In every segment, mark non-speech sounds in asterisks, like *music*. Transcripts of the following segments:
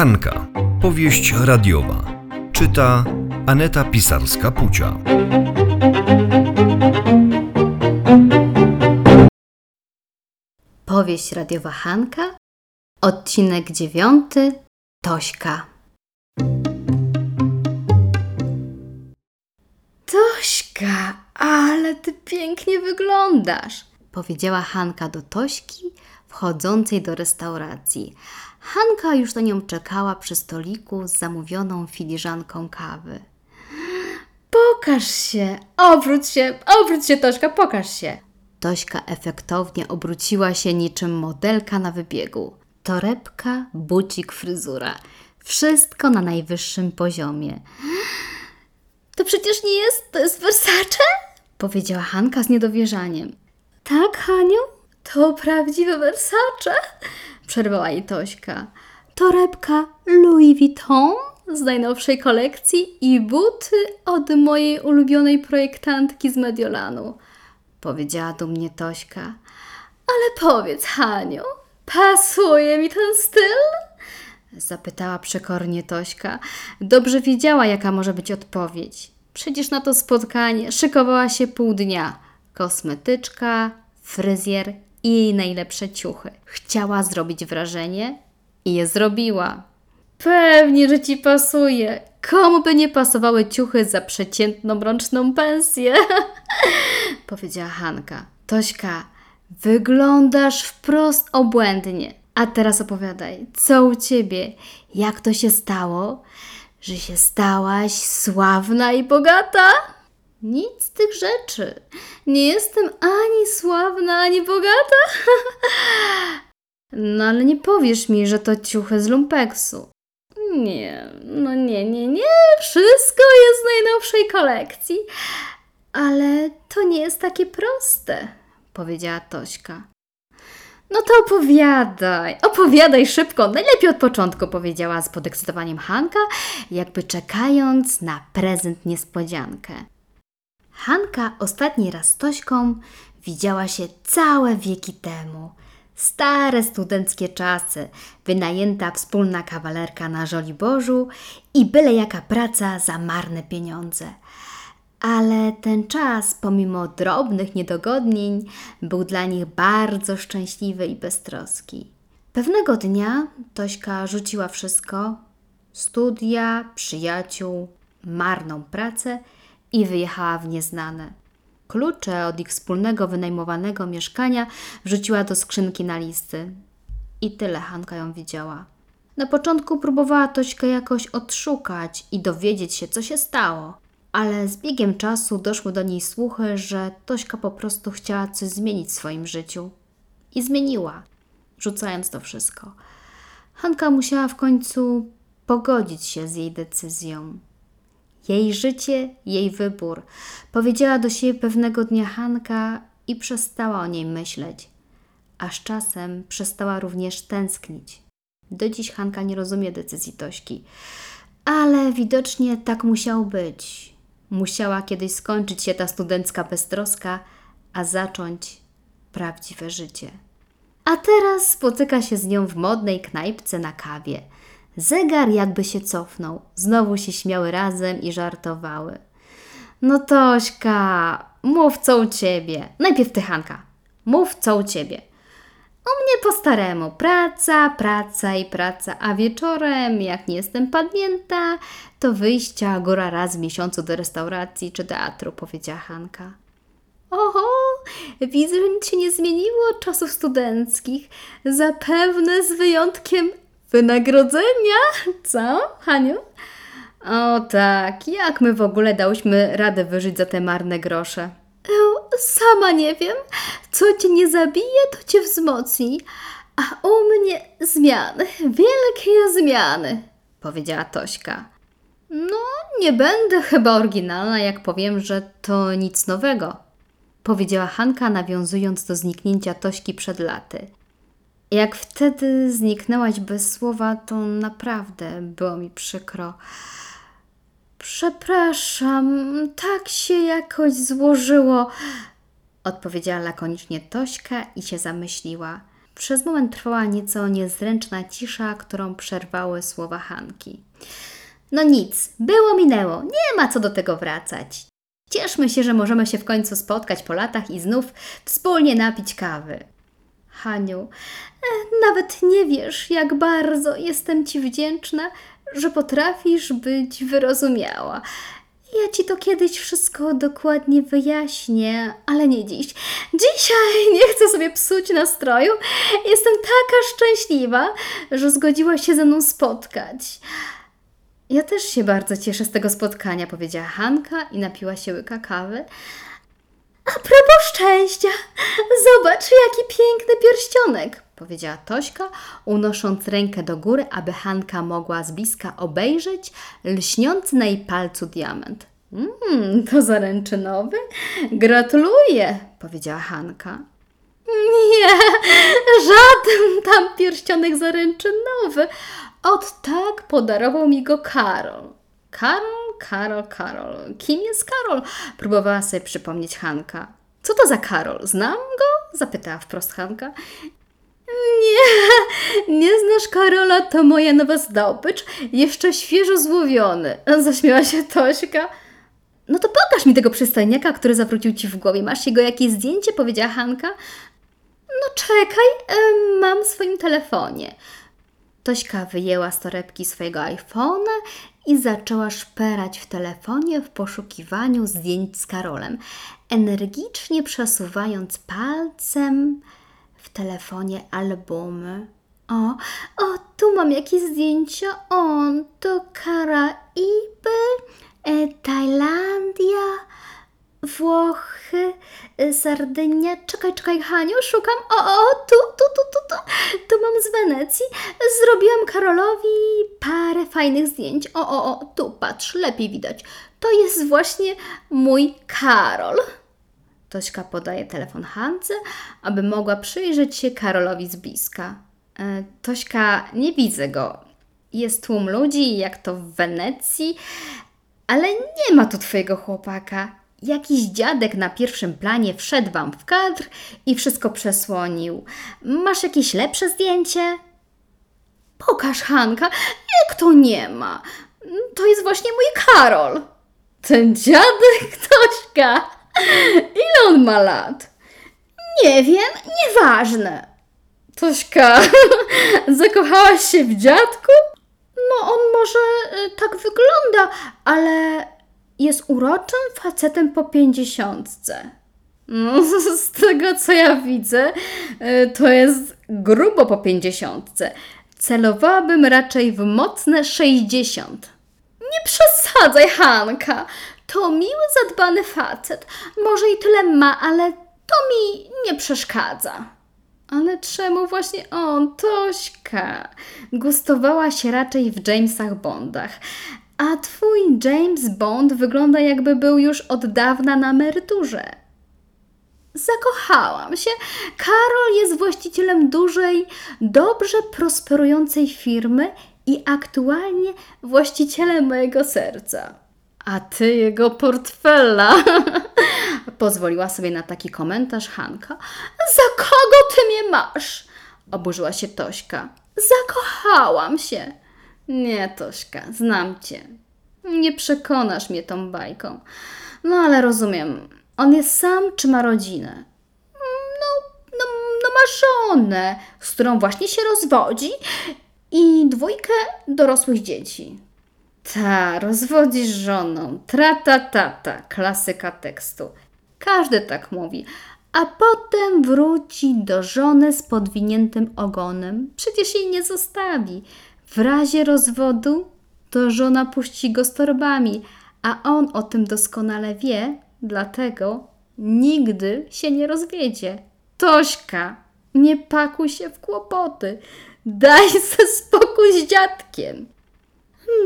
Hanka. Powieść radiowa. Czyta Aneta Pisarska-Pucia. Powieść radiowa Hanka, odcinek dziewiąty, Tośka. Tośka, ale ty pięknie wyglądasz, powiedziała Hanka do Tośki, wchodzącej do restauracji. Hanka już na nią czekała przy stoliku z zamówioną filiżanką kawy. Pokaż się, obróć się, obróć się, Tośka, pokaż się. Tośka efektownie obróciła się niczym modelka na wybiegu. Torebka, bucik, fryzura. Wszystko na najwyższym poziomie. To przecież nie jest, to jest Versace? Powiedziała Hanka z niedowierzaniem. Tak, Haniu? To prawdziwe Versace? Przerwała jej Tośka. Torebka Louis Vuitton z najnowszej kolekcji i buty od mojej ulubionej projektantki z Mediolanu. Powiedziała do mnie Tośka. Ale powiedz, Haniu, pasuje mi ten styl? Zapytała przekornie Tośka. Dobrze wiedziała, jaka może być odpowiedź. Przecież na to spotkanie szykowała się pół dnia. Kosmetyczka, fryzjer i jej najlepsze ciuchy. Chciała zrobić wrażenie i je zrobiła. Pewnie, że ci pasuje. Komu by nie pasowały ciuchy za przeciętną rączną pensję? *laughs* Powiedziała Hanka. Tośka, wyglądasz wprost obłędnie. A teraz opowiadaj, co u ciebie? Jak to się stało, że się stałaś sławna i bogata? Nic z tych rzeczy. Nie jestem ani sławna, ani bogata. *laughs* No ale nie powiesz mi, że to ciuchy z lumpeksu. Nie, no nie, nie, nie. Wszystko jest z najnowszej kolekcji. Ale to nie jest takie proste, powiedziała Tośka. No to opowiadaj, opowiadaj szybko, najlepiej od początku, powiedziała z podekscytowaniem Hanka, jakby czekając na prezent niespodziankę. Hanka ostatni raz z Tośką widziała się całe wieki temu. Stare studenckie czasy, wynajęta wspólna kawalerka na Żoliborzu i byle jaka praca za marne pieniądze. Ale ten czas, pomimo drobnych niedogodnień, był dla nich bardzo szczęśliwy i beztroski. Pewnego dnia Tośka rzuciła wszystko studia, przyjaciół, marną pracę i wyjechała w nieznane. Klucze od ich wspólnego wynajmowanego mieszkania wrzuciła do skrzynki na listy. I tyle Hanka ją widziała. Na początku próbowała Tośkę jakoś odszukać i dowiedzieć się, co się stało. Ale z biegiem czasu doszły do niej słuchy, że Tośka po prostu chciała coś zmienić w swoim życiu. I zmieniła, rzucając to wszystko. Hanka musiała w końcu pogodzić się z jej decyzją. Jej życie, jej wybór, powiedziała do siebie pewnego dnia Hanka i przestała o niej myśleć. A z czasem przestała również tęsknić. Do dziś Hanka nie rozumie decyzji Tośki, ale widocznie tak musiało być. Musiała kiedyś skończyć się ta studencka beztroska, a zacząć prawdziwe życie. A teraz spotyka się z nią w modnej knajpce na kawie. Zegar jakby się cofnął. Znowu się śmiały razem i żartowały. No Tośka, mów co u ciebie. Najpierw ty, Hanka. Mów co u ciebie. U mnie po staremu. Praca, praca i praca, a wieczorem, jak nie jestem padnięta, to wyjścia góra raz w miesiącu do restauracji czy teatru, powiedziała Hanka. Oho, widzę, że nic się nie zmieniło od czasów studenckich. Zapewne z wyjątkiem wynagrodzenia, co, Haniu? O tak, jak my w ogóle dałyśmy radę wyżyć za te marne grosze? Sama nie wiem. Co cię nie zabije, to cię wzmocni. A u mnie zmiany, wielkie zmiany, powiedziała Tośka. No, nie będę chyba oryginalna, jak powiem, że to nic nowego, powiedziała Hanka, nawiązując do zniknięcia Tośki przed laty. Jak wtedy zniknęłaś bez słowa, to naprawdę było mi przykro. Przepraszam, tak się jakoś złożyło, odpowiedziała lakonicznie Tośka i się zamyśliła. Przez moment trwała nieco niezręczna cisza, którą przerwały słowa Hanki. No nic, było minęło, nie ma co do tego wracać. Cieszmy się, że możemy się w końcu spotkać po latach i znów wspólnie napić kawy. Haniu, e, nawet nie wiesz, jak bardzo jestem Ci wdzięczna, że potrafisz być wyrozumiała. Ja Ci to kiedyś wszystko dokładnie wyjaśnię, ale nie dziś. Dzisiaj *laughs* nie chcę sobie psuć nastroju. Jestem taka szczęśliwa, że zgodziłaś się ze mną spotkać. Ja też się bardzo cieszę z tego spotkania, powiedziała Hanka i napiła się łyka kawy. A szczęścia, zobacz jaki piękny pierścionek, powiedziała Tośka, unosząc rękę do góry, aby Hanka mogła z bliska obejrzeć lśniący na jej palcu diament. Mmm, to zaręczynowy? Gratuluję, powiedziała Hanka. Nie, żaden tam pierścionek zaręczynowy. Od tak podarował mi go Karol. Karol, Karol, Karol. Kim jest Karol? Próbowała sobie przypomnieć Hanka. Co to za Karol? Znam go? Zapytała wprost Hanka. Nie, nie znasz Karola, to moja nowa zdobycz, jeszcze świeżo złowiony. Zaśmiała się Tośka. No to pokaż mi tego przystojniaka, który zawrócił ci w głowie. Masz jego jakieś zdjęcie? powiedziała Hanka. No czekaj, em, mam w swoim telefonie. Tośka wyjęła z torebki swojego iPhone'a i zaczęła szperać w telefonie w poszukiwaniu zdjęć z Karolem, energicznie przesuwając palcem w telefonie albumy. O, o, tu mam jakieś zdjęcia. On to Karaiby, e, Tajlandia, Włochy, y, Sardynia. Czekaj, czekaj, Haniu, szukam. O, o, tu, tu, tu, tu, tu. Tu mam z Wenecji. Zrobiłam Karolowi parę fajnych zdjęć. O, o, o, tu patrz, lepiej widać. To jest właśnie mój Karol. Tośka podaje telefon Hance, aby mogła przyjrzeć się Karolowi z bliska. E, Tośka, nie widzę go. Jest tłum ludzi, jak to w Wenecji, ale nie ma tu twojego chłopaka. Jakiś dziadek na pierwszym planie wszedł wam w kadr i wszystko przesłonił. Masz jakieś lepsze zdjęcie? Pokaż, Hanka, jak to nie ma? To jest właśnie mój Karol. Ten dziadek *laughs* Tośka. Ile on ma lat? Nie wiem, nieważne. Tośka, *laughs* zakochałaś się w dziadku? No, on może y, tak wygląda, ale jest uroczym facetem po pięćdziesiątce. No, *laughs* z tego co ja widzę, y, to jest grubo po pięćdziesiątce. Celowałabym raczej w mocne sześćdziesiąt. Nie przesadzaj, Hanka. To miły, zadbany facet. Może i tyle ma, ale to mi nie przeszkadza. Ale czemu właśnie on, Tośka? Gustowała się raczej w Jamesach Bondach. A twój James Bond wygląda jakby był już od dawna na emeryturze. Zakochałam się. Karol jest właścicielem dużej, dobrze prosperującej firmy i aktualnie właścicielem mojego serca. A ty jego portfela. *laughs* Pozwoliła sobie na taki komentarz Hanka. Za kogo ty mnie masz? Oburzyła się Tośka. Zakochałam się. Nie, Tośka, znam cię. Nie przekonasz mnie tą bajką. No ale rozumiem. On jest sam czy ma rodzinę? No, no, no ma żonę, z którą właśnie się rozwodzi i dwójkę dorosłych dzieci. Ta, rozwodzisz żoną. Tra ta ta ta, klasyka tekstu. Każdy tak mówi. A potem wróci do żony z podwiniętym ogonem. Przecież jej nie zostawi. W razie rozwodu to żona puści go z torbami, a on o tym doskonale wie, dlatego nigdy się nie rozwiedzie. Tośka, nie pakuj się w kłopoty. Daj se spokój z dziadkiem.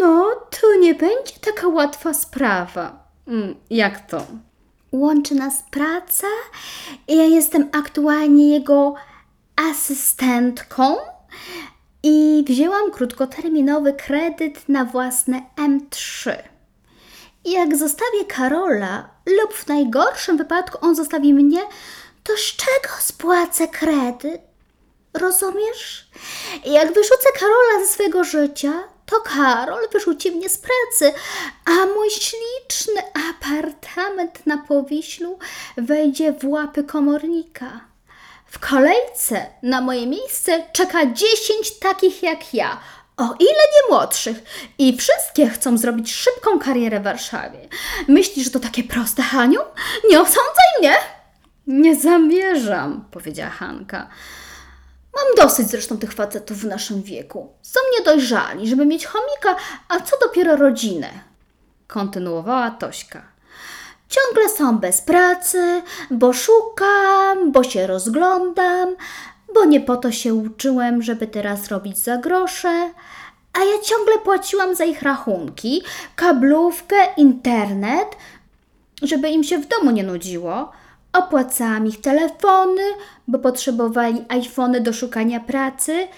No, to nie będzie taka łatwa sprawa. Mm, jak to? Łączy nas praca. Ja jestem aktualnie jego asystentką i wzięłam krótkoterminowy kredyt na własne M3. Jak zostawię Karola, lub w najgorszym wypadku on zostawi mnie, to z czego spłacę kredyt? Rozumiesz? Jak wyrzucę Karola ze swojego życia, to Karol wyrzuci mnie z pracy, a mój śliczny apartament na Powiślu wejdzie w łapy komornika. W kolejce na moje miejsce czeka 10 takich jak ja, o ile nie młodszych, i wszystkie chcą zrobić szybką karierę w Warszawie. Myślisz, że to takie proste, Haniu? Nie osądzaj mnie! Nie zamierzam, powiedziała Hanka. Mam dosyć zresztą tych facetów w naszym wieku. Są niedojrzali, żeby mieć chomika, a co dopiero rodzinę. Kontynuowała Tośka. Ciągle są bez pracy, bo szukam, bo się rozglądam, bo nie po to się uczyłem, żeby teraz robić za grosze, a ja ciągle płaciłam za ich rachunki, kablówkę, internet, żeby im się w domu nie nudziło. Opłacałam ich telefony, bo potrzebowali iPhony do szukania pracy.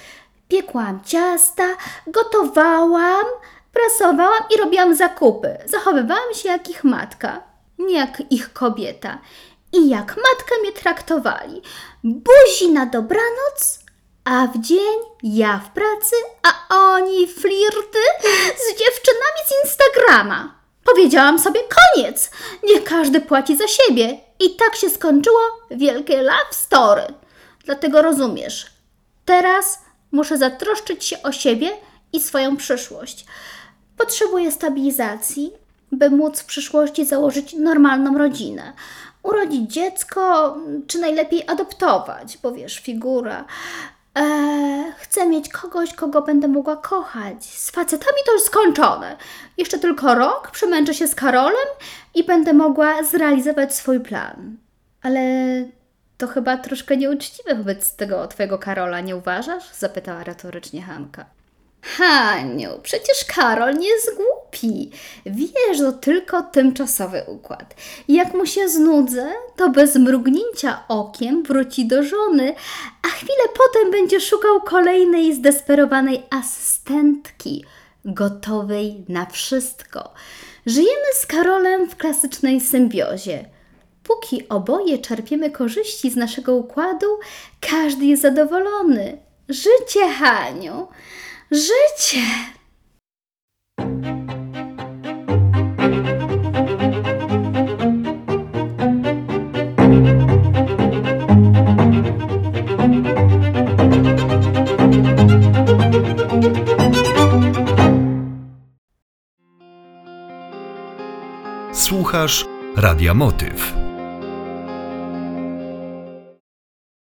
Piekłam ciasta, gotowałam, prasowałam i robiłam zakupy. Zachowywałam się jak ich matka, nie jak ich kobieta. I jak matka mnie traktowali. Buzi na dobranoc, a w dzień ja w pracy, a oni flirty z dziewczynami z Instagrama. Powiedziałam sobie koniec. Niech każdy płaci za siebie. I tak się skończyło wielkie love story. Dlatego rozumiesz. Teraz muszę zatroszczyć się o siebie i swoją przyszłość. Potrzebuję stabilizacji, by móc w przyszłości założyć normalną rodzinę. Urodzić dziecko, czy najlepiej adoptować, bo wiesz, figura. Eee, chcę mieć kogoś, kogo będę mogła kochać. Z facetami to już skończone. Jeszcze tylko rok, przemęczę się z Karolem i będę mogła zrealizować swój plan. Ale to chyba troszkę nieuczciwe wobec tego twojego Karola, nie uważasz? Zapytała retorycznie Hanka. Haniu, przecież Karol nie jest głupi. Wiesz, to tylko tymczasowy układ. Jak mu się znudzę, to bez mrugnięcia okiem wróci do żony, a chwilę potem będzie szukał kolejnej zdesperowanej asystentki, gotowej na wszystko. Żyjemy z Karolem w klasycznej symbiozie. Póki oboje czerpiemy korzyści z naszego układu, każdy jest zadowolony. Życie, Haniu! Życie! Słuchasz Radia Motyw.